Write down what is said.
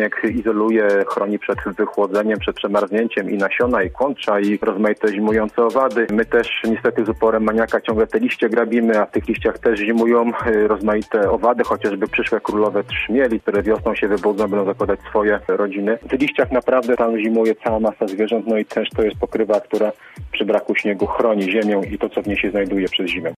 śnieg izoluje, chroni przed wychłodzeniem, przed przemarznięciem i nasiona, i kącza, i rozmaite zimujące owady. My też niestety z uporem maniaka ciągle te liście grabimy, a w tych liściach też zimują y, rozmaite owady, chociażby przyszłe królowe trzmieli, które wiosną się wybudzą, będą zakładać swoje rodziny. W tych liściach naprawdę tam zimuje cała masa zwierząt, no i też to jest pokrywa, która przy braku śniegu chroni ziemię i to, co w niej się znajduje przez zimę.